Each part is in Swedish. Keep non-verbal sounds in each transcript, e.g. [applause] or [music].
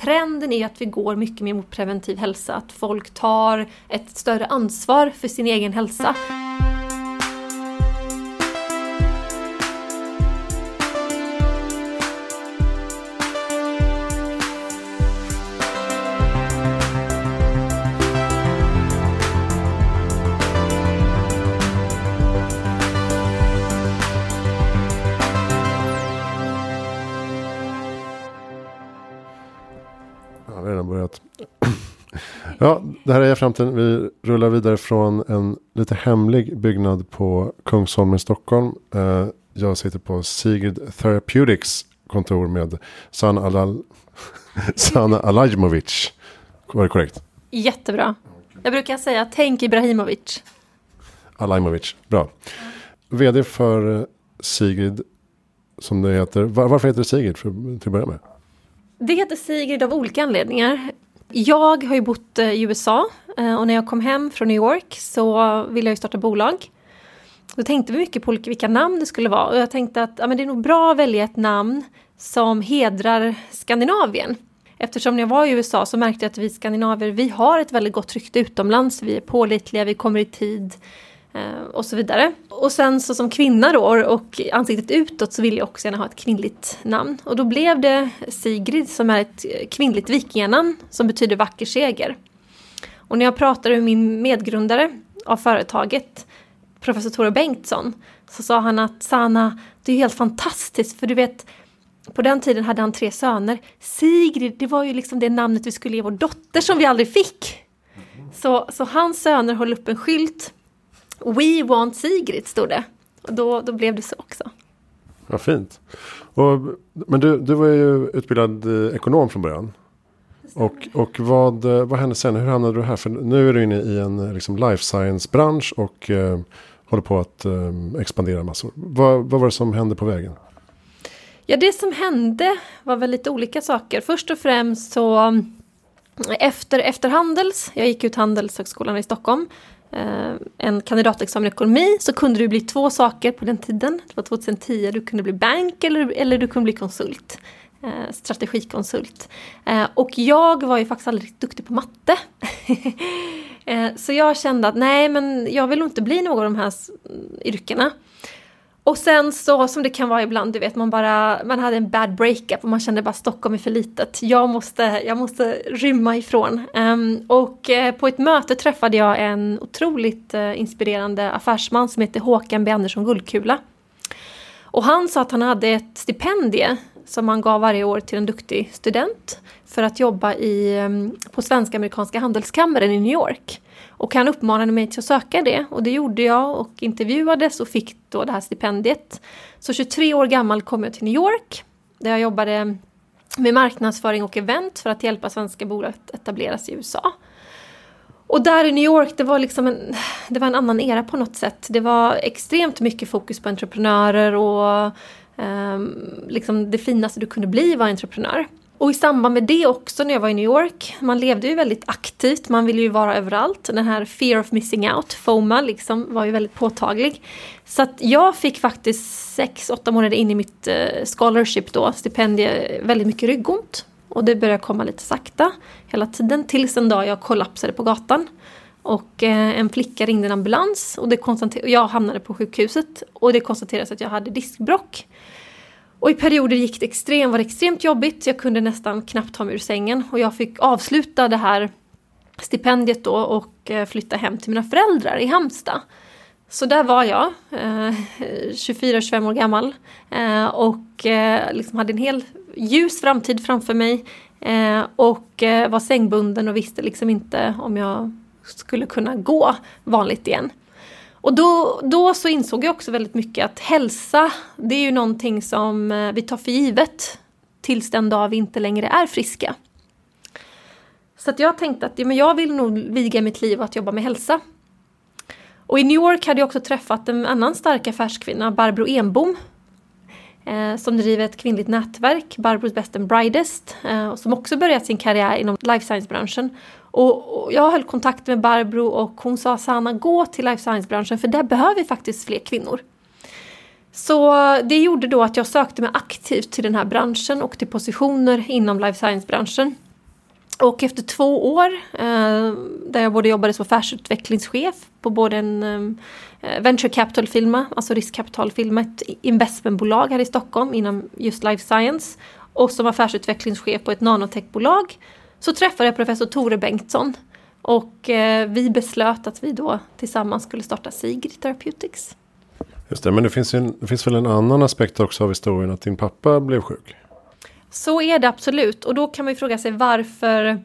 trenden är att vi går mycket mer mot preventiv hälsa, att folk tar ett större ansvar för sin egen hälsa. Det här är framtiden. Vi rullar vidare från en lite hemlig byggnad på Kungsholmen i Stockholm. Eh, jag sitter på Sigrid Therapeutics kontor med Sana, Alal [laughs] Sana Alajmovic. Var det korrekt? Jättebra. Jag brukar säga tänk Ibrahimovic. Alajmovic, bra. Vd för eh, Sigrid, som det heter. Varför heter det Sigrid för, till att börja med? Det heter Sigrid av olika anledningar. Jag har ju bott eh, i USA eh, och när jag kom hem från New York så ville jag ju starta bolag. Då tänkte vi mycket på vilka namn det skulle vara och jag tänkte att ja, men det är nog bra att välja ett namn som hedrar Skandinavien. Eftersom när jag var i USA så märkte jag att vi skandinaver, vi har ett väldigt gott rykte utomlands. Vi är pålitliga, vi kommer i tid. Eh, och så vidare. Och sen så som kvinna då och ansiktet utåt så vill jag också gärna ha ett kvinnligt namn. Och då blev det Sigrid som är ett kvinnligt vikinganamn som betyder vacker seger. Och när jag pratade med min medgrundare av företaget, professor Tore Bengtsson, så sa han att Sana, det är helt fantastiskt för du vet på den tiden hade han tre söner. Sigrid, det var ju liksom det namnet vi skulle ge vår dotter som vi aldrig fick. Så, så hans söner höll upp en skylt We want Sigrid stod det. Och då, då blev det så också. Vad fint. Och, men du, du var ju utbildad eh, ekonom från början. Och, och vad, eh, vad hände sen? Hur hamnade du här? För nu är du inne i en eh, liksom, life science-bransch och eh, håller på att eh, expandera massor. Vad, vad var det som hände på vägen? Ja, det som hände var väl lite olika saker. Först och främst så efter, efter Handels, jag gick ut Handelshögskolan i Stockholm, Eh, en kandidatexamen i ekonomi så kunde du bli två saker på den tiden. Det var 2010, du kunde bli bank eller, eller du kunde bli konsult. Eh, strategikonsult. Eh, och jag var ju faktiskt aldrig duktig på matte. [laughs] eh, så jag kände att nej men jag vill nog inte bli någon av de här yrkena. Och sen så som det kan vara ibland, du vet man bara, man hade en bad breakup och man kände bara Stockholm är för litet. Jag måste, jag måste rymma ifrån. Um, och uh, på ett möte träffade jag en otroligt uh, inspirerande affärsman som heter Håkan B Andersson Guldkula. Och han sa att han hade ett stipendie som han gav varje år till en duktig student för att jobba i, um, på Svenska Amerikanska Handelskammaren i New York. Och han uppmanade mig till att söka det och det gjorde jag och intervjuades och fick då det här stipendiet. Så 23 år gammal kom jag till New York där jag jobbade med marknadsföring och event för att hjälpa svenska bolag att etableras i USA. Och där i New York, det var liksom en, det var en annan era på något sätt. Det var extremt mycket fokus på entreprenörer och eh, liksom det finaste du kunde bli var entreprenör. Och i samband med det också när jag var i New York, man levde ju väldigt aktivt, man ville ju vara överallt. Den här fear of missing out, FOMA, liksom, var ju väldigt påtaglig. Så att jag fick faktiskt sex, åtta månader in i mitt eh, scholarship då, stipendie, väldigt mycket ryggont. Och det började komma lite sakta hela tiden tills en dag jag kollapsade på gatan. Och eh, en flicka ringde en ambulans och det jag hamnade på sjukhuset och det konstaterades att jag hade diskbrock. Och i perioder gick det extremt, var det extremt jobbigt. Jag kunde nästan knappt ta mig ur sängen och jag fick avsluta det här stipendiet då och eh, flytta hem till mina föräldrar i Halmstad. Så där var jag, eh, 24-25 år gammal eh, och eh, liksom hade en hel ljus framtid framför mig eh, och eh, var sängbunden och visste liksom inte om jag skulle kunna gå vanligt igen. Och då, då så insåg jag också väldigt mycket att hälsa, det är ju någonting som eh, vi tar för givet tills den dag vi inte längre är friska. Så att jag tänkte att ja, men jag vill nog viga mitt liv att jobba med hälsa. Och i New York hade jag också träffat en annan stark affärskvinna, Barbro Enbom. Eh, som driver ett kvinnligt nätverk, Barbros Best and Brightest. Eh, som också börjat sin karriär inom life science-branschen. Och, och jag höll kontakt med Barbro och hon sa Sanna gå till life science-branschen för där behöver vi faktiskt fler kvinnor. Så det gjorde då att jag sökte mig aktivt till den här branschen och till positioner inom life science-branschen. Och efter två år eh, där jag både jobbade som affärsutvecklingschef på både en eh, eh, venture capital-firma, alltså riskkapitalfirma, ett investmentbolag här i Stockholm inom just life science och som affärsutvecklingschef på ett nanotechbolag så träffade jag professor Tore Bengtsson och eh, vi beslöt att vi då tillsammans skulle starta Sigrid Therapeutics. Just det, men det finns, en, det finns väl en annan aspekt också av historien att din pappa blev sjuk? Så är det absolut och då kan man ju fråga sig varför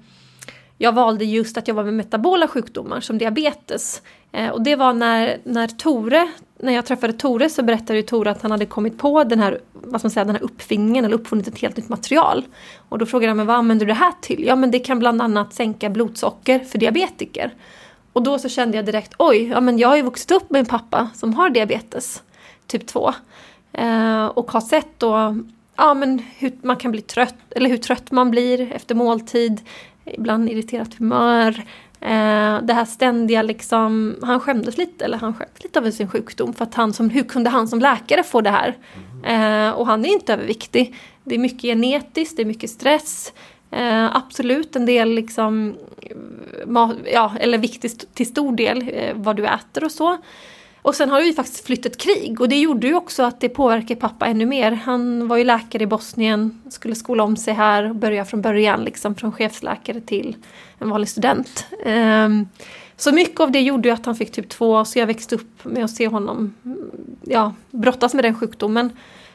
jag valde just att jobba med metabola sjukdomar som diabetes. Eh, och det var när, när Tore, när jag träffade Tore så berättade ju Tore att han hade kommit på den här, vad ska man säga, den här uppfinningen eller uppfunnit ett helt nytt material. Och då frågade jag mig vad använder du det här till? Ja men det kan bland annat sänka blodsocker för diabetiker. Och då så kände jag direkt, oj, ja men jag har ju vuxit upp med en pappa som har diabetes typ 2. Eh, och har sett då ja, men hur man kan bli trött, eller hur trött man blir efter måltid, ibland irriterat humör. Eh, det här ständiga liksom, han skämdes lite, eller han skämdes lite över sin sjukdom för att han som, hur kunde han som läkare få det här? Eh, och han är inte överviktig. Det är mycket genetiskt, det är mycket stress. Eh, absolut en del liksom, ja, eller viktigt till stor del eh, vad du äter och så. Och sen har det ju faktiskt flytt ett krig och det gjorde ju också att det påverkar pappa ännu mer. Han var ju läkare i Bosnien, skulle skola om sig här och börja från början, liksom från chefsläkare till en vanlig student. Ehm, så mycket av det gjorde ju att han fick typ 2, så jag växte upp med att se honom ja, brottas med den sjukdomen.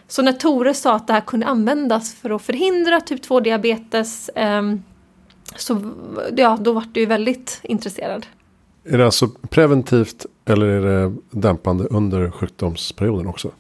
Så när Tore sa att det här kunde användas för att förhindra typ 2 diabetes ehm, så ja, då var du ju väldigt intresserad. Är det alltså preventivt eller är det dämpande under sjukdomsperioden också?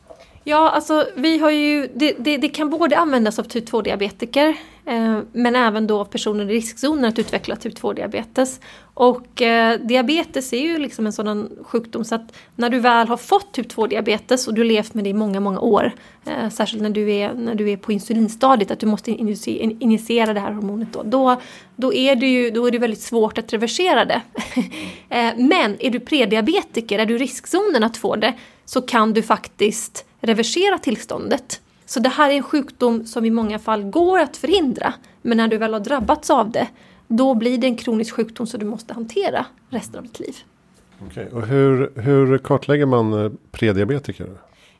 Ja, alltså vi har ju, det, det, det kan både användas av typ 2-diabetiker eh, men även då personer i riskzonen att utveckla typ 2-diabetes. Och eh, diabetes är ju liksom en sådan sjukdom så att när du väl har fått typ 2-diabetes och du levt med det i många, många år, eh, särskilt när du, är, när du är på insulinstadiet, att du måste injicera det här hormonet då, då, då, är det ju då är det väldigt svårt att reversera det. [laughs] eh, men är du prediabetiker, är du i riskzonen att få det, så kan du faktiskt reversera tillståndet. Så det här är en sjukdom som i många fall går att förhindra. Men när du väl har drabbats av det, då blir det en kronisk sjukdom som du måste hantera resten av ditt liv. Okej, och hur, hur kartlägger man eh, prediabetiker?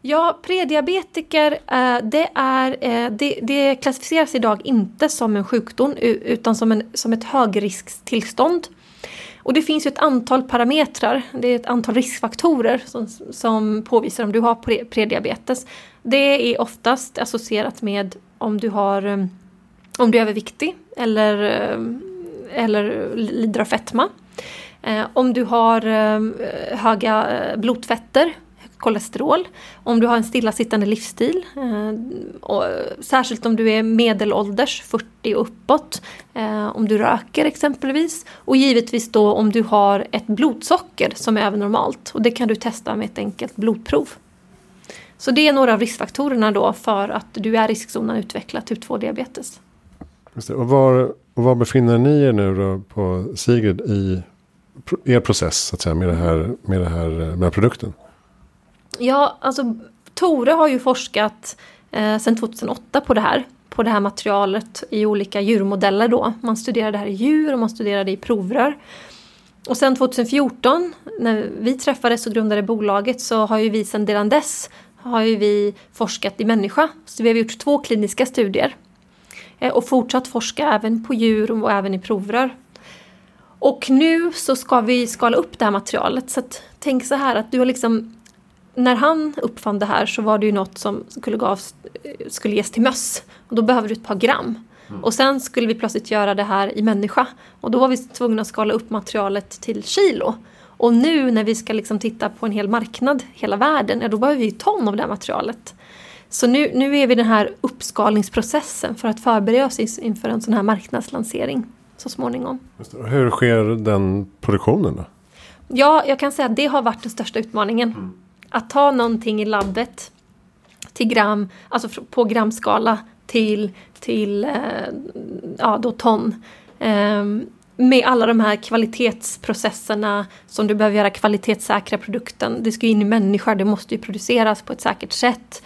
Ja, prediabetiker eh, det, är, eh, det, det klassificeras idag inte som en sjukdom utan som, en, som ett högrisktillstånd. Och det finns ju ett antal parametrar, det är ett antal riskfaktorer som, som påvisar om du har pre prediabetes. Det är oftast associerat med om du, har, eh, om du är överviktig eller, eh, eller lider av fetma. Eh, om du har höga blodfetter kolesterol, om du har en stillasittande livsstil, eh, och, särskilt om du är medelålders, 40 och uppåt, eh, om du röker exempelvis och givetvis då om du har ett blodsocker som är övernormalt och det kan du testa med ett enkelt blodprov. Så det är några av riskfaktorerna då för att du är i riskzonen att utveckla typ 2-diabetes. Och var, och var befinner ni er nu då på Sigrid i er process så att säga, med, det här, med, det här, med den här produkten? Ja, alltså Tore har ju forskat eh, sedan 2008 på det här. På det här materialet i olika djurmodeller då. Man studerade det här i djur och man studerade det i provrör. Och sen 2014 när vi träffades och grundade bolaget så har ju vi sedan redan dess har ju vi forskat i människa. Så vi har gjort två kliniska studier. Eh, och fortsatt forska även på djur och även i provrör. Och nu så ska vi skala upp det här materialet. Så att, tänk så här att du har liksom när han uppfann det här så var det ju något som skulle, gavs, skulle ges till möss. Och då behöver du ett par gram. Mm. Och sen skulle vi plötsligt göra det här i människa. Och då var vi tvungna att skala upp materialet till kilo. Och nu när vi ska liksom titta på en hel marknad, hela världen, ja, då behöver vi ton av det här materialet. Så nu, nu är vi i den här uppskalningsprocessen för att förbereda oss inför en sån här marknadslansering så småningom. Hur sker den produktionen då? Ja, jag kan säga att det har varit den största utmaningen. Mm att ta någonting i labbet till gram, alltså på gramskala till, till eh, ja, då ton. Ehm, med alla de här kvalitetsprocesserna som du behöver göra kvalitetssäkra produkten. Det ska ju in i människor, det måste ju produceras på ett säkert sätt.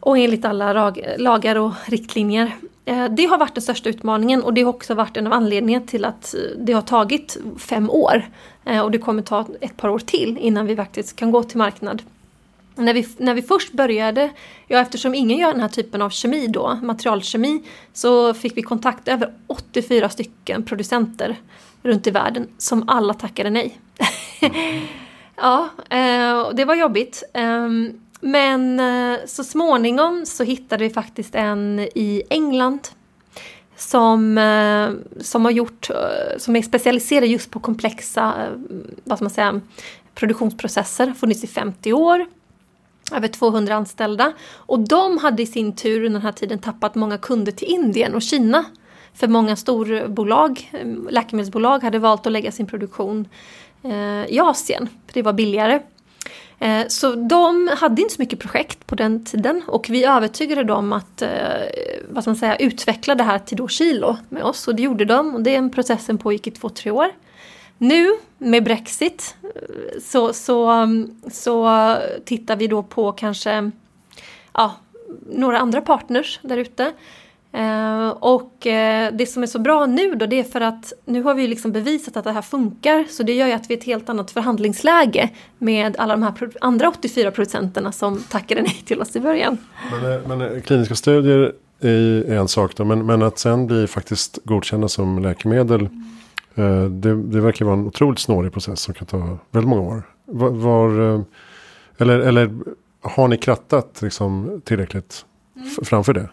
Och enligt alla lagar och riktlinjer. Eh, det har varit den största utmaningen och det har också varit en av anledningarna till att eh, det har tagit fem år. Eh, och det kommer ta ett par år till innan vi faktiskt kan gå till marknad. När vi, när vi först började, ja eftersom ingen gör den här typen av kemi då, materialkemi, så fick vi kontakt över 84 stycken producenter runt i världen som alla tackade nej. [laughs] ja, det var jobbigt. Ehm, men eh, så småningom så hittade vi faktiskt en i England som, eh, som har gjort, eh, som är specialiserad just på komplexa, vad ska man säga, produktionsprocesser, funnits i 50 år. Över 200 anställda. Och de hade i sin tur under den här tiden tappat många kunder till Indien och Kina. För många storbolag, läkemedelsbolag, hade valt att lägga sin produktion i Asien, för det var billigare. Eh, så de hade inte så mycket projekt på den tiden och vi övertygade dem att eh, vad ska man säga, utveckla det här till då kilo med oss och det gjorde de och den processen pågick i två, tre år. Nu med Brexit eh, så, så, mm, så tittar vi då på kanske ja, några andra partners där ute Eh, och eh, det som är så bra nu då det är för att nu har vi liksom bevisat att det här funkar så det gör ju att vi är ett helt annat förhandlingsläge med alla de här andra 84 producenterna som tackade nej till oss i början. Men, eh, men kliniska studier är en sak då men, men att sen bli faktiskt godkända som läkemedel det, det verkar vara en otroligt snårig process som kan ta väldigt många år. Var, var eller, eller har ni krattat liksom tillräckligt mm. framför det?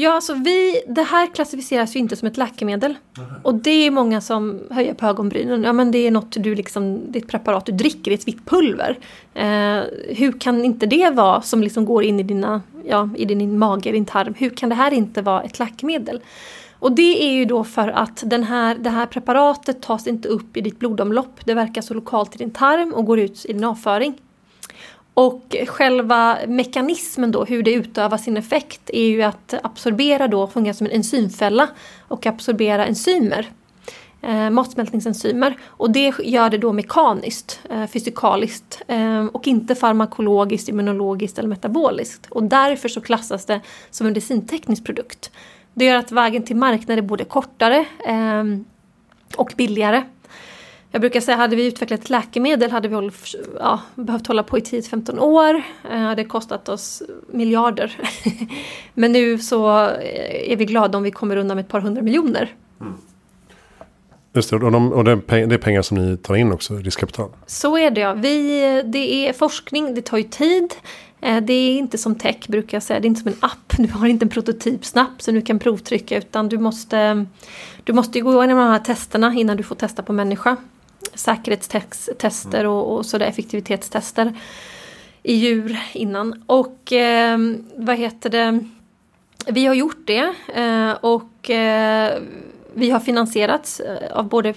Ja, alltså vi, det här klassificeras ju inte som ett läkemedel. Mm. Och det är många som höjer på ögonbrynen. Ja, men det är något du liksom, det är ett preparat du dricker, det är ett vitt pulver. Eh, hur kan inte det vara som liksom går in i, dina, ja, i din mage, din tarm? Hur kan det här inte vara ett läkemedel? Och det är ju då för att den här, det här preparatet tas inte upp i ditt blodomlopp. Det verkar så lokalt i din tarm och går ut i din avföring. Och själva mekanismen då, hur det utövar sin effekt, är ju att absorbera då, fungera som en enzymfälla och absorbera enzymer. Eh, matsmältningsenzymer. Och det gör det då mekaniskt, eh, fysikaliskt eh, och inte farmakologiskt, immunologiskt eller metaboliskt. Och därför så klassas det som en medicinteknisk produkt. Det gör att vägen till marknaden är både kortare eh, och billigare. Jag brukar säga, hade vi utvecklat ett läkemedel hade vi ja, behövt hålla på i 10-15 år. Det eh, hade kostat oss miljarder. [laughs] Men nu så eh, är vi glada om vi kommer undan med ett par hundra miljoner. Mm. Just det, och, de, och det, är pengar som ni tar in också, riskkapital? Så är det ja. Vi, det är forskning, det tar ju tid. Eh, det är inte som tech brukar jag säga, det är inte som en app. Du har inte en prototyp snabbt som du kan provtrycka utan du måste, du måste gå igenom de här testerna innan du får testa på människa säkerhetstester och, och sådär effektivitetstester i djur innan. Och eh, vad heter det? Vi har gjort det eh, och eh, vi har finansierats eh, av både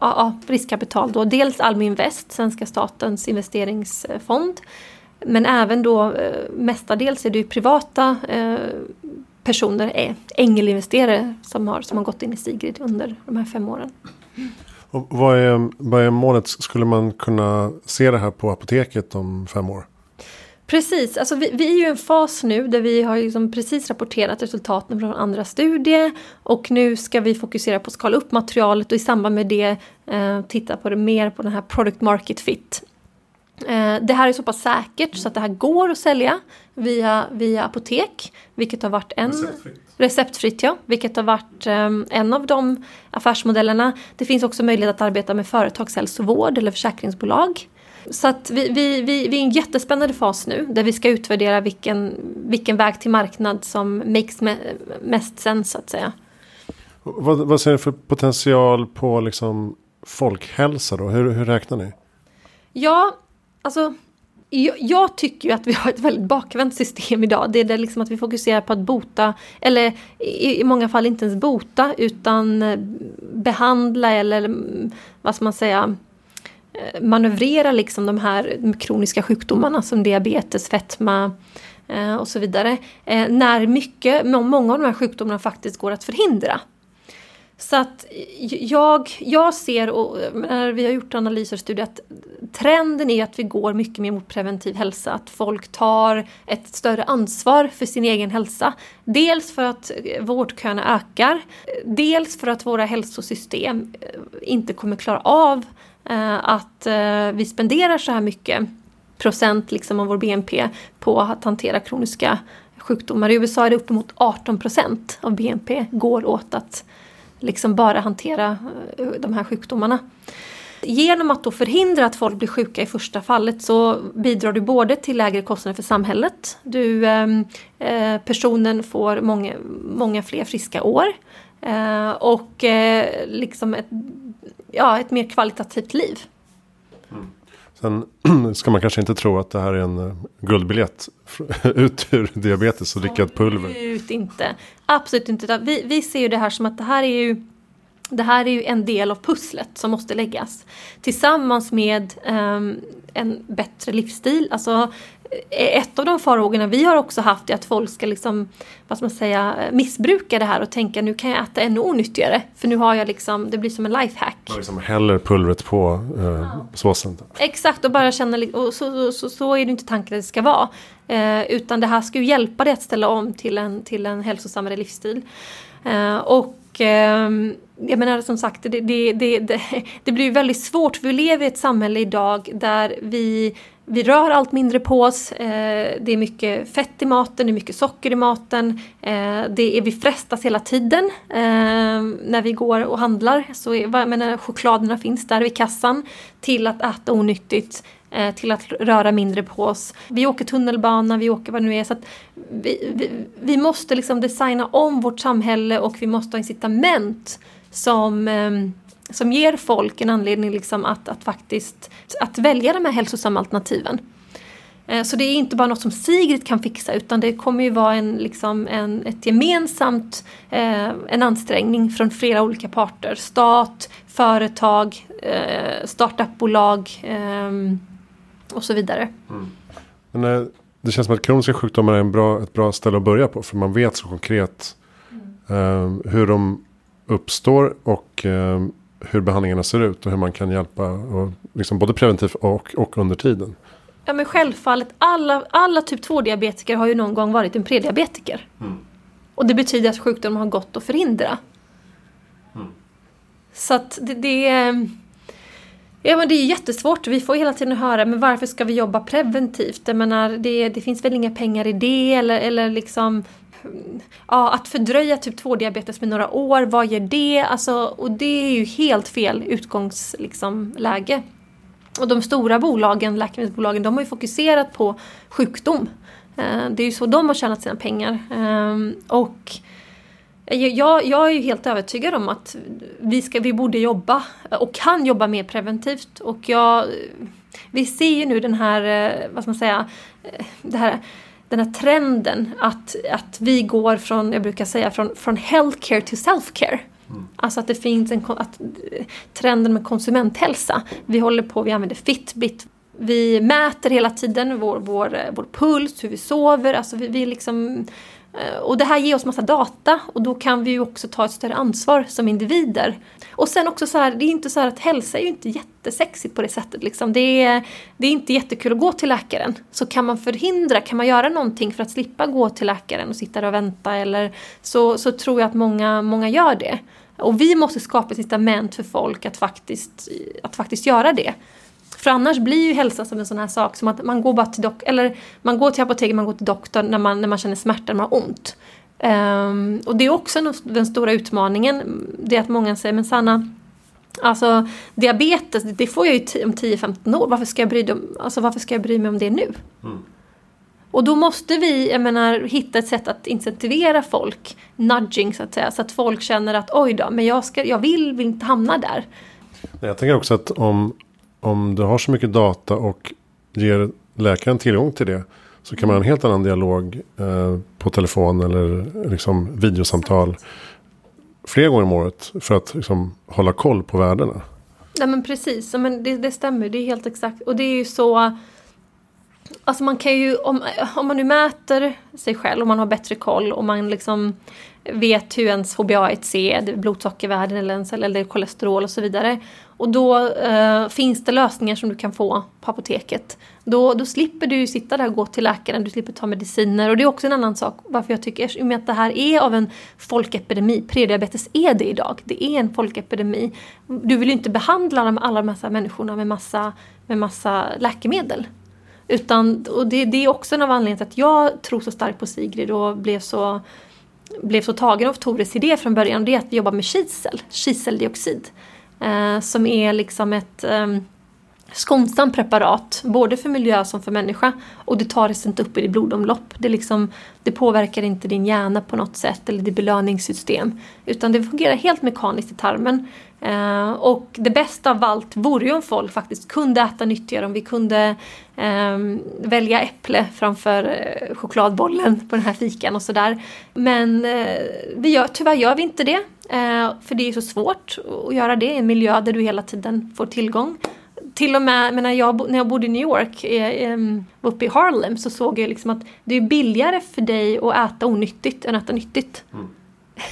ja, riskkapital då, dels Almi Invest, svenska statens investeringsfond. Men även då eh, mestadels är det ju privata eh, personer, ängelinvesterare som har, som har gått in i Sigrid under de här fem åren. Och vad, är, vad är målet? Skulle man kunna se det här på apoteket om fem år? Precis, alltså vi, vi är ju i en fas nu där vi har liksom precis rapporterat resultaten från andra studier och nu ska vi fokusera på att skala upp materialet och i samband med det eh, titta på det mer på den här product market fit. Eh, det här är så pass säkert så att det här går att sälja via, via apotek, vilket har varit en... Receptfritt. Receptfritt, ja. Vilket har varit um, en av de affärsmodellerna. Det finns också möjlighet att arbeta med företagshälsovård eller försäkringsbolag. Så att vi, vi, vi, vi är i en jättespännande fas nu där vi ska utvärdera vilken, vilken väg till marknad som makes me, mest sense så att säga. Vad, vad ser ni för potential på liksom folkhälsa då? Hur, hur räknar ni? Ja, alltså jag, tycker ju att vi har ett väldigt bakvänt system idag. Det är det liksom att vi fokuserar på att bota, eller i, i många fall inte ens bota utan eh, behandla eller mm, vad ska man säga eh, manövrera liksom de här kroniska sjukdomarna som diabetes, fetma eh, och så vidare. När mycket, många av de här sjukdomarna faktiskt går att förhindra. Så att jag, jag ser, och när vi har gjort analyser och studier, att trenden är att vi går mycket mer mot preventiv hälsa. Att folk tar ett större ansvar för sin egen hälsa. Dels för att vårdköerna ökar, dels för att våra hälsosystem eh, inte kommer klara av eh, att eh, vi spenderar så här mycket procent liksom av vår BNP på att hantera kroniska sjukdomar. I USA är det uppemot 18 procent av BNP går åt att liksom bara hantera eh, de här sjukdomarna. Genom att då förhindra att folk blir sjuka i första fallet så bidrar du både till lägre kostnader för samhället, du, ehm, eh, personen får många, många fler friska år eh, och eh, liksom ett, ja, ett mer kvalitativt liv. Mm. Sen [clears throat] ska man kanske inte tro att det här är en uh, guldbiljett [laughs] ut ur diabetes och dricka pulver. Absolut inte. Absolut inte. Vi, vi ser ju det här som att det här är ju det här är ju en del av pusslet som måste läggas. Tillsammans med um, en bättre livsstil. Alltså ett av de farhågorna vi har också haft är att folk ska liksom, vad ska man säga, missbruka det här och tänka nu kan jag äta ännu onyttigare. För nu har jag liksom, det blir som en lifehack. Man liksom häller pulvret på eh, ja. såsen. Exakt och bara känna, och så, så, så, är det inte tanken att det ska vara. Eh, utan det här ska ju hjälpa dig att ställa om till en, till en hälsosammare livsstil. Eh, och ehm, jag menar som sagt, det, det, det, det, det blir väldigt svårt för vi lever i ett samhälle idag där vi vi rör allt mindre på oss, eh, det är mycket fett i maten, det är mycket socker i maten. Eh, det är, vi frestas hela tiden eh, när vi går och handlar. Så jag menar, chokladerna finns där vid kassan. Till att äta onyttigt, eh, till att röra mindre på oss. Vi åker tunnelbana, vi åker vad det nu är. Så vi, vi, vi, måste liksom designa om vårt samhälle och vi måste ha incitament som eh, som ger folk en anledning liksom att, att faktiskt att välja de här hälsosamma alternativen. Eh, så det är inte bara något som Sigrid kan fixa utan det kommer ju vara en, liksom en, ett gemensamt, eh, en ansträngning från flera olika parter. Stat, företag, eh, startupbolag eh, och så vidare. Mm. Men, eh, det känns som att kroniska sjukdomar är en bra, ett bra ställe att börja på för man vet så konkret mm. hur de uppstår och hur behandlingarna ser ut och hur man kan hjälpa och liksom både preventivt och, och under tiden. Ja men självfallet, alla, alla typ 2-diabetiker har ju någon gång varit en prediabetiker. Mm. Och det betyder att sjukdomen har gått att förhindra. Mm. Så att det, det är... Ja men det är jättesvårt. Vi får hela tiden höra, men varför ska vi jobba preventivt? Jag menar, det, det finns väl inga pengar i det eller, eller liksom ja, att fördröja typ 2-diabetes med några år, vad ger det? Alltså, och det är ju helt fel utgångsläge. Liksom, och de stora bolagen, läkemedelsbolagen, de har ju fokuserat på sjukdom. Eh, det är ju så de har tjänat sina pengar. Ehm, och jag, jag är ju helt övertygad om att vi, ska, vi borde jobba och kan jobba mer preventivt. Och jag, vi ser ju nu den här, eh, vad ska man säga, eh, det här den här trenden att, att vi går från, jag brukar säga, från, från healthcare till self-care. Mm. Alltså att det finns en att, trenden med konsumenthälsa. Vi håller på, vi använder Fitbit, vi mäter hela tiden vår, vår, vår puls, hur vi sover, alltså vi, vi liksom Eh, Eh, och det här ger oss massa data och då kan vi ju också ta ett större ansvar som individer. Och sen också så här, det är inte så att hälsa är ju inte jättesexigt på det sättet. Liksom. Det, är, det är inte jättekul att gå till läkaren. Så kan man förhindra, kan man göra någonting för att slippa gå till läkaren och sitta där och vänta eller så, så tror jag att många, många gör det. Och vi måste skapa ett incitament för folk att faktiskt, att faktiskt göra det. För annars blir ju hälsa som en sån här sak som att man går bara till dok eller man går till apoteket, man går till doktorn när man, när man känner smärta, när man har ont. Um, och det är också den stora utmaningen, det är att många säger men Sanna, Alltså diabetes, det får jag ju om 10-15 år. Varför ska, jag bry, alltså, varför ska jag bry mig om det nu? Mm. Och då måste vi, jag menar, hitta ett sätt att incentivera folk, nudging så att säga, så att folk känner att oj då, men jag, ska, jag vill, vill inte hamna där. Jag tänker också att om, om du har så mycket data och ger läkaren tillgång till det. Så kan man ha en helt annan dialog eh, på telefon eller liksom videosamtal. Flera gånger om året för att liksom, hålla koll på värdena. Nej men precis, men det, det stämmer. Det är helt exakt. Och det är ju så. Alltså man kan ju, om, om man nu mäter sig själv och man har bättre koll och man liksom vet hur ens HbA1c, är, blodsockervärden eller ens eller kolesterol och så vidare. Och då eh, finns det lösningar som du kan få på apoteket. Då, då slipper du sitta där och gå till läkaren, du slipper ta mediciner. Och det är också en annan sak varför jag tycker, i och med att det här är av en folkepidemi, prediabetes är det idag, det är en folkepidemi. Du vill ju inte behandla alla de här människorna med massa, med massa läkemedel. Utan, och det, det är också en av anledningarna till att jag tror så starkt på Sigrid och blev så, blev så tagen av Tores idé från början. Det är att vi jobbar med kisel, kiseldioxid. Eh, som är liksom ett eh, skonsamt preparat, både för miljö som för människa. Och det tar sig inte upp i ditt blodomlopp. Det, liksom, det påverkar inte din hjärna på något sätt eller ditt belöningssystem. Utan det fungerar helt mekaniskt i tarmen. Eh, och det bästa av allt vore ju om folk faktiskt kunde äta nyttigare, om vi kunde eh, välja äpple framför eh, chokladbollen på den här fikan och sådär. Men eh, vi gör, tyvärr gör vi inte det, eh, för det är så svårt att göra det i en miljö där du hela tiden får tillgång till och med när jag, när jag bodde i New York, eh, uppe i Harlem, så såg jag liksom att det är billigare för dig att äta onyttigt än att äta nyttigt. Mm.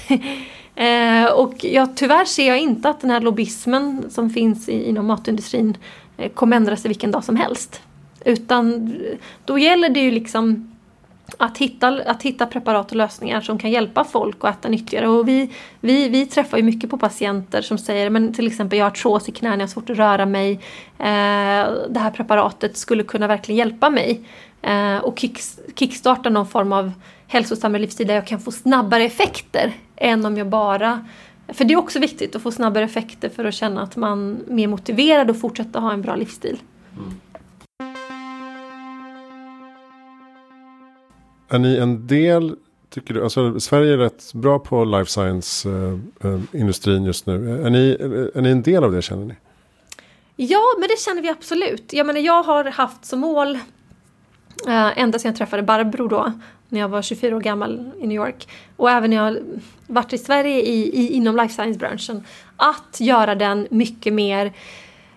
[laughs] Eh, och jag, tyvärr ser jag inte att den här lobbyismen som finns i, inom matindustrin eh, kommer ändra sig vilken dag som helst. Utan då gäller det ju liksom att hitta, att hitta preparat och lösningar som kan hjälpa folk att äta nyttigare. Och vi, vi, vi träffar ju mycket på patienter som säger men till exempel jag har artros i knäna, jag har svårt att röra mig. Eh, det här preparatet skulle kunna verkligen hjälpa mig. Eh, och kick, kickstarta någon form av hälsosammare livsstil där jag kan få snabbare effekter än om jag bara för det är också viktigt att få snabbare effekter för att känna att man är mer motiverad att fortsätta ha en bra livsstil. Mm. Är ni en del, tycker du, alltså Sverige är rätt bra på life science-industrin eh, eh just nu. Är ni, eh, är ni en del av det känner ni? Ja, men det känner vi absolut. Jag menar, jag har haft som mål Uh, ända sedan jag träffade Barbro då, när jag var 24 år gammal i New York. Och även när jag varit i Sverige i, i, inom life science-branschen. Att göra den mycket mer,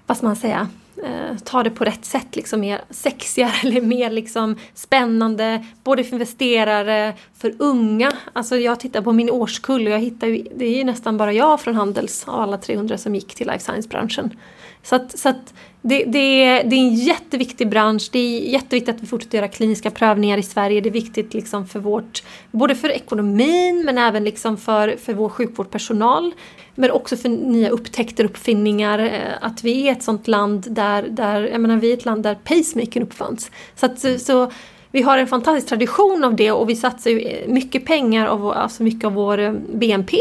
vad ska man säga, Eh, ta det på rätt sätt, liksom mer sexigare eller mer liksom spännande. Både för investerare, för unga. Alltså jag tittar på min årskull och jag hittar ju, det är ju nästan bara jag från Handels av alla 300 som gick till life science-branschen. Så att, så att det, det, är, det är en jätteviktig bransch. Det är jätteviktigt att vi fortsätter göra kliniska prövningar i Sverige. Det är viktigt liksom för vårt, både för ekonomin men även liksom för, för vår sjukvårdspersonal. Men också för nya upptäckter, uppfinningar. Eh, att vi är ett sånt land där, där jag menar, vi är ett land där pacemaker uppfanns. Så, att, så vi har en fantastisk tradition av det och vi satsar ju mycket pengar, av, alltså mycket av vår eh, BNP.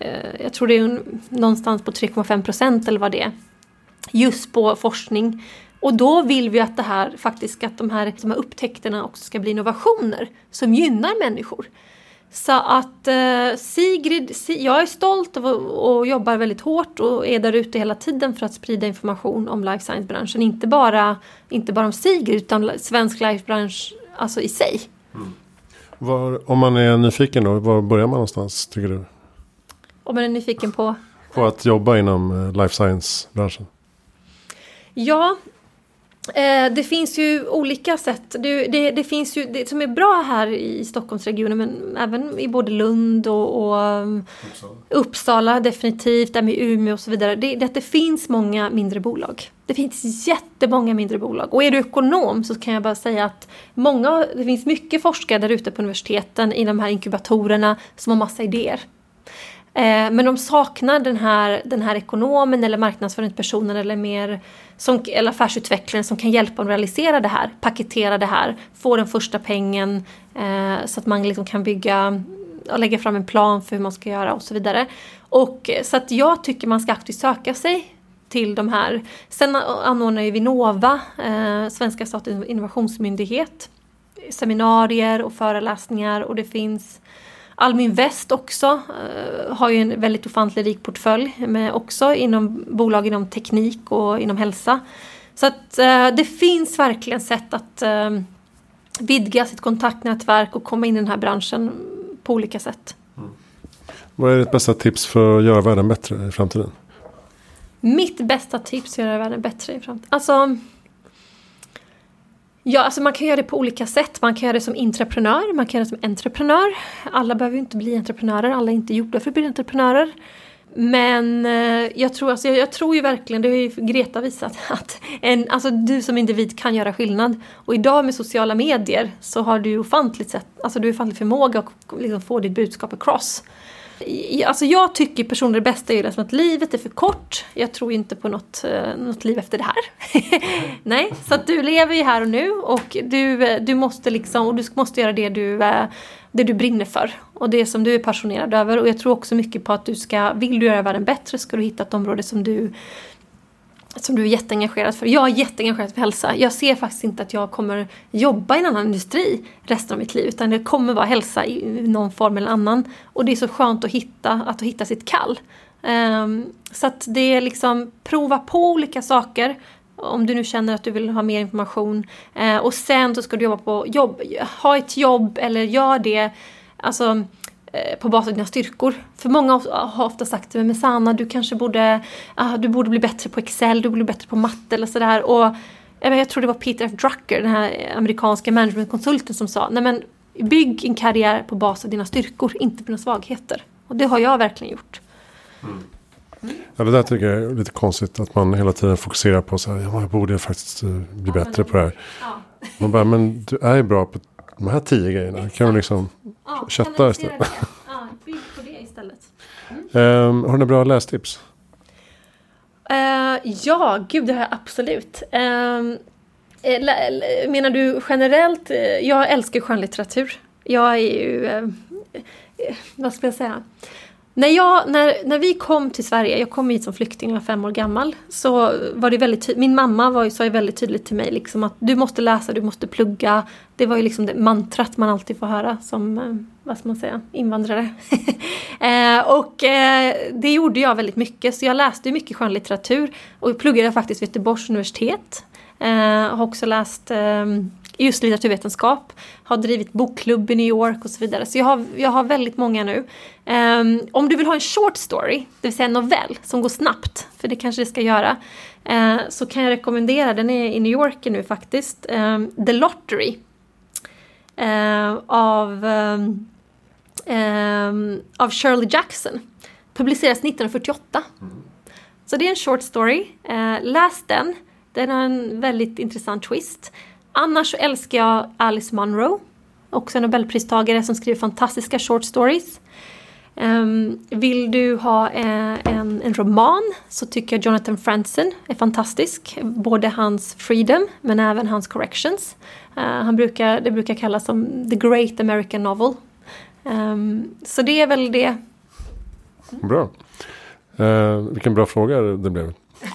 Eh, jag tror det är någonstans på 3,5 procent eller vad det är just på forskning. Och då vill vi att det här faktiskt att de här, de här upptäckterna också ska bli innovationer som gynnar människor. Så att eh, Sigrid, jag är stolt och, och jobbar väldigt hårt och är där ute hela tiden för att sprida information om life science-branschen. Inte bara, inte bara om Sigrid utan svensk life-bransch alltså i sig. Mm. Var, om man är nyfiken då, var börjar man någonstans tycker du? Om man är nyfiken på? På att jobba inom eh, life science-branschen. Ja, eh, det finns ju olika sätt. Det, det, det, finns ju, det som är bra här i Stockholmsregionen men även i både Lund och, och um, Uppsala. Uppsala. definitivt, där med Umeå och så vidare. Det är att det finns många mindre bolag. Det finns jättemånga mindre bolag. Och är du ekonom så kan jag bara säga att många, det finns mycket forskare där ute på universiteten i de här inkubatorerna som har massa idéer. Eh, men de saknar den här, den här ekonomen eller marknadsföringspersonen eller mer som, eller affärsutvecklaren som kan hjälpa dem att realisera det här, paketera det här, få den första pengen eh, så att man liksom kan bygga och lägga fram en plan för hur man ska göra och så vidare. Och, eh, så att jag tycker man ska aktivt söka sig till de här. Sen anordnar ju Vinnova, eh, Svenska statens innovationsmyndighet, seminarier och föreläsningar och det finns Almin Väst också eh, har ju en väldigt ofantlig rik portfölj med också inom bolag inom teknik och inom hälsa. Så att eh, det finns verkligen sätt att eh, vidga sitt kontaktnätverk och komma in i den här branschen på olika sätt. Mm. Vad är ditt bästa tips för att göra världen bättre i framtiden? Mitt bästa tips för att göra världen bättre i framtiden? Alltså Ja, alltså man kan göra det på olika sätt. Man kan göra det som intraprenör, man kan göra det som entreprenör. Alla behöver ju inte bli entreprenörer, alla är inte gjorda för att bli entreprenörer. Men eh, jag, tror, alltså, jag, jag, tror ju verkligen, det har ju Greta visat, [laughs] att en, alltså, du som individ kan göra skillnad. Och idag med sociala medier så har du ofantligt, sätt, alltså, du ofantligt förmåga att liksom, få ditt budskap across. Alltså jag tycker personligen det bästa är liksom att livet är för kort. Jag tror inte på något, eh, något liv efter det här. [laughs] Nej, så att du lever ju här och nu och du, eh, du måste liksom, och du måste göra det du, eh, det du brinner för. Och det som du är passionerad över. Och jag tror också mycket på att du ska, vill du göra världen bättre ska du hitta ett område som du som du är jätteengagerad för. Jag är jätteengagerad för hälsa. Jag ser faktiskt inte att jag kommer jobba i en annan industri resten av mitt liv. Utan det kommer vara hälsa i någon form eller annan. Och det är så skönt att hitta, att hitta sitt kall. Um, så att det är liksom prova på olika saker. Om du nu känner att du vill ha mer information. Uh, och sen så ska du jobba på jobb. Ha ett jobb eller gör det. Alltså på basis av dina styrkor. För många har ofta sagt till mig, men Sanna du kanske borde, uh, du borde bli bättre på Excel, du borde bli bättre på matte eller sådär. Och jag tror det var Peter F. Drucker, den här amerikanska managementkonsulten som sa, nej men bygg en karriär på basis av dina styrkor, inte på dina svagheter. Och det har jag verkligen gjort. Mm. Ja, det där tycker jag är lite konstigt. Att man hela tiden fokuserar på så här, ja, jag borde faktiskt eh, bli ja, bättre på det här. Ja. Man bara, men du är ju bra på de här tio grejerna. Kan du liksom ja, chatta istället? Ja, bygg på det istället. Mm. Um, har du några bra lästips? Uh, ja, gud det har jag absolut. Um, menar du generellt? Jag älskar skönlitteratur. Jag är ju... Uh, vad ska jag säga? När, jag, när, när vi kom till Sverige, jag kom hit som flykting, jag var fem år gammal. Så var det väldigt Min mamma var, sa ju väldigt tydligt till mig liksom att du måste läsa, du måste plugga. Det var ju liksom det mantrat man alltid får höra som, eh, vad ska man säga, invandrare. [laughs] eh, och eh, det gjorde jag väldigt mycket, så jag läste mycket skönlitteratur. Och pluggade faktiskt vid Göteborgs universitet. Eh, har också läst eh, just litteraturvetenskap. Har drivit bokklubb i New York och så vidare. Så jag har, jag har väldigt många nu. Um, om du vill ha en short story, det vill säga en novell som går snabbt, för det kanske det ska göra, uh, så kan jag rekommendera, den är i New York nu faktiskt, um, The Lottery. Uh, av, um, av Shirley Jackson. Publiceras 1948. Så det är en short story. Uh, läs den. Den har en väldigt intressant twist. Annars så älskar jag Alice Munro. Också en nobelpristagare som skriver fantastiska short stories. Um, vill du ha eh, en, en, roman så tycker jag Jonathan Franzen är fantastisk. Både hans Freedom men även hans Corrections. Uh, han brukar, det brukar kallas som The Great American Novel. Um, så det är väl det. Bra. Uh, vilken bra fråga det blev. [laughs]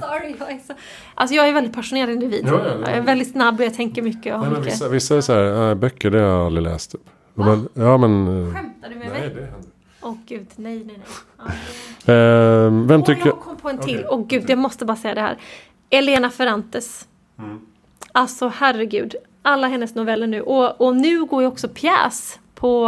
Sorry, jag är så... Alltså jag är väldigt passionerad individ. Ja, ja, ja. Jag är väldigt snabb och jag tänker mycket. Och Nej, mycket. Vissa, vissa är så här, äh, böcker det har jag aldrig läst. Typ. Men, ja, men, äh, Skämtar du med nej, mig? Det händer. Åh oh, gud, nej, nej, nej. Ja, uh, vem tycker... Jag kom på en till. Åh okay. oh, gud, jag måste bara säga det här. Elena Ferrantes. Mm. Alltså herregud. Alla hennes noveller nu. Och, och nu går ju också pjäs på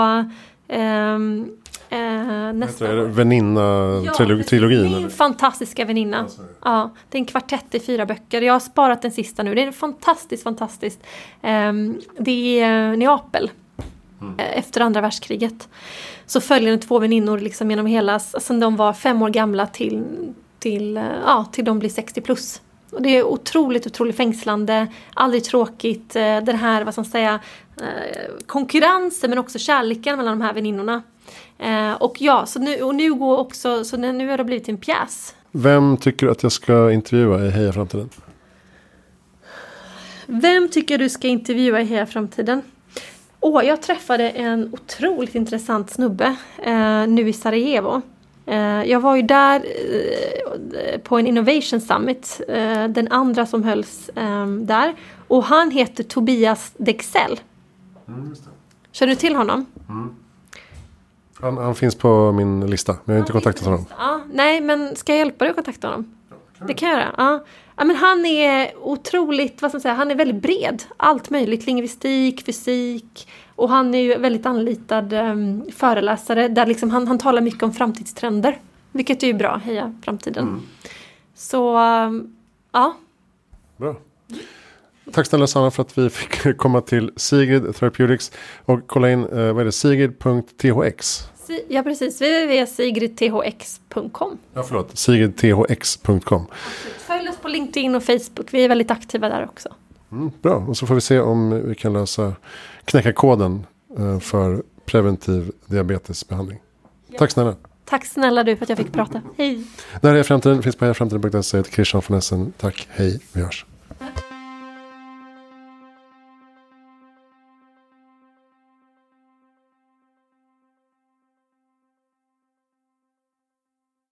um, Eh, nästa Väninna-trilogin? Ja, min fantastiska väninna. Ja, det är en kvartett i fyra böcker. Jag har sparat den sista nu. Det är fantastiskt, fantastiskt. Eh, det är Neapel. Mm. Eh, efter andra världskriget. Så följer den två väninnor liksom genom hela, sen de var fem år gamla till, till, eh, ja, till de blir 60 plus. Och det är otroligt, otroligt fängslande, aldrig tråkigt. Eh, den här, vad ska man säga, konkurrensen men också kärleken mellan de här väninnorna. Eh, och ja, så nu, och nu går också, så nu har det blivit en pjäs. Vem tycker du att jag ska intervjua i Heja Framtiden? Vem tycker du ska intervjua i Heja Framtiden? Åh, jag träffade en otroligt intressant snubbe eh, nu i Sarajevo. Eh, jag var ju där eh, på en Innovation Summit, eh, den andra som hölls eh, där. Och han heter Tobias Dexell. Mm, Känner du till honom? Mm. Han, han, finns på min lista, men jag har inte kontaktat honom. Ja, nej, men ska jag hjälpa dig att kontakta honom? Ja, det kan jag göra. Ja. ja. men han är otroligt, vad ska man säga, han är väldigt bred. Allt möjligt, lingvistik, fysik. Och han är ju väldigt anlitad um, föreläsare där liksom han, han talar mycket om framtidstrender. Vilket är ju bra, heja framtiden. Mm. Så, um, ja. Bra. Tack snälla Sanna för att vi fick [laughs] komma till Sigrid Therapeutics. Och kolla in, eh, vad är det, sigrid.thx? Si- Ja precis, www.sigridthx.com. Ja, förlåt, sigridthx.com. Följ oss på LinkedIn och Facebook, vi är väldigt aktiva där också. Mm, bra, och så får vi se om vi kan lösa, knäcka koden eh, för preventiv diabetesbehandling. Tack snälla. Tack snälla du för att jag fick prata. Hej! Det här är Framtiden, finns på hejaframtiden.se. Christian von Essen. Tack, hej, vi hörs.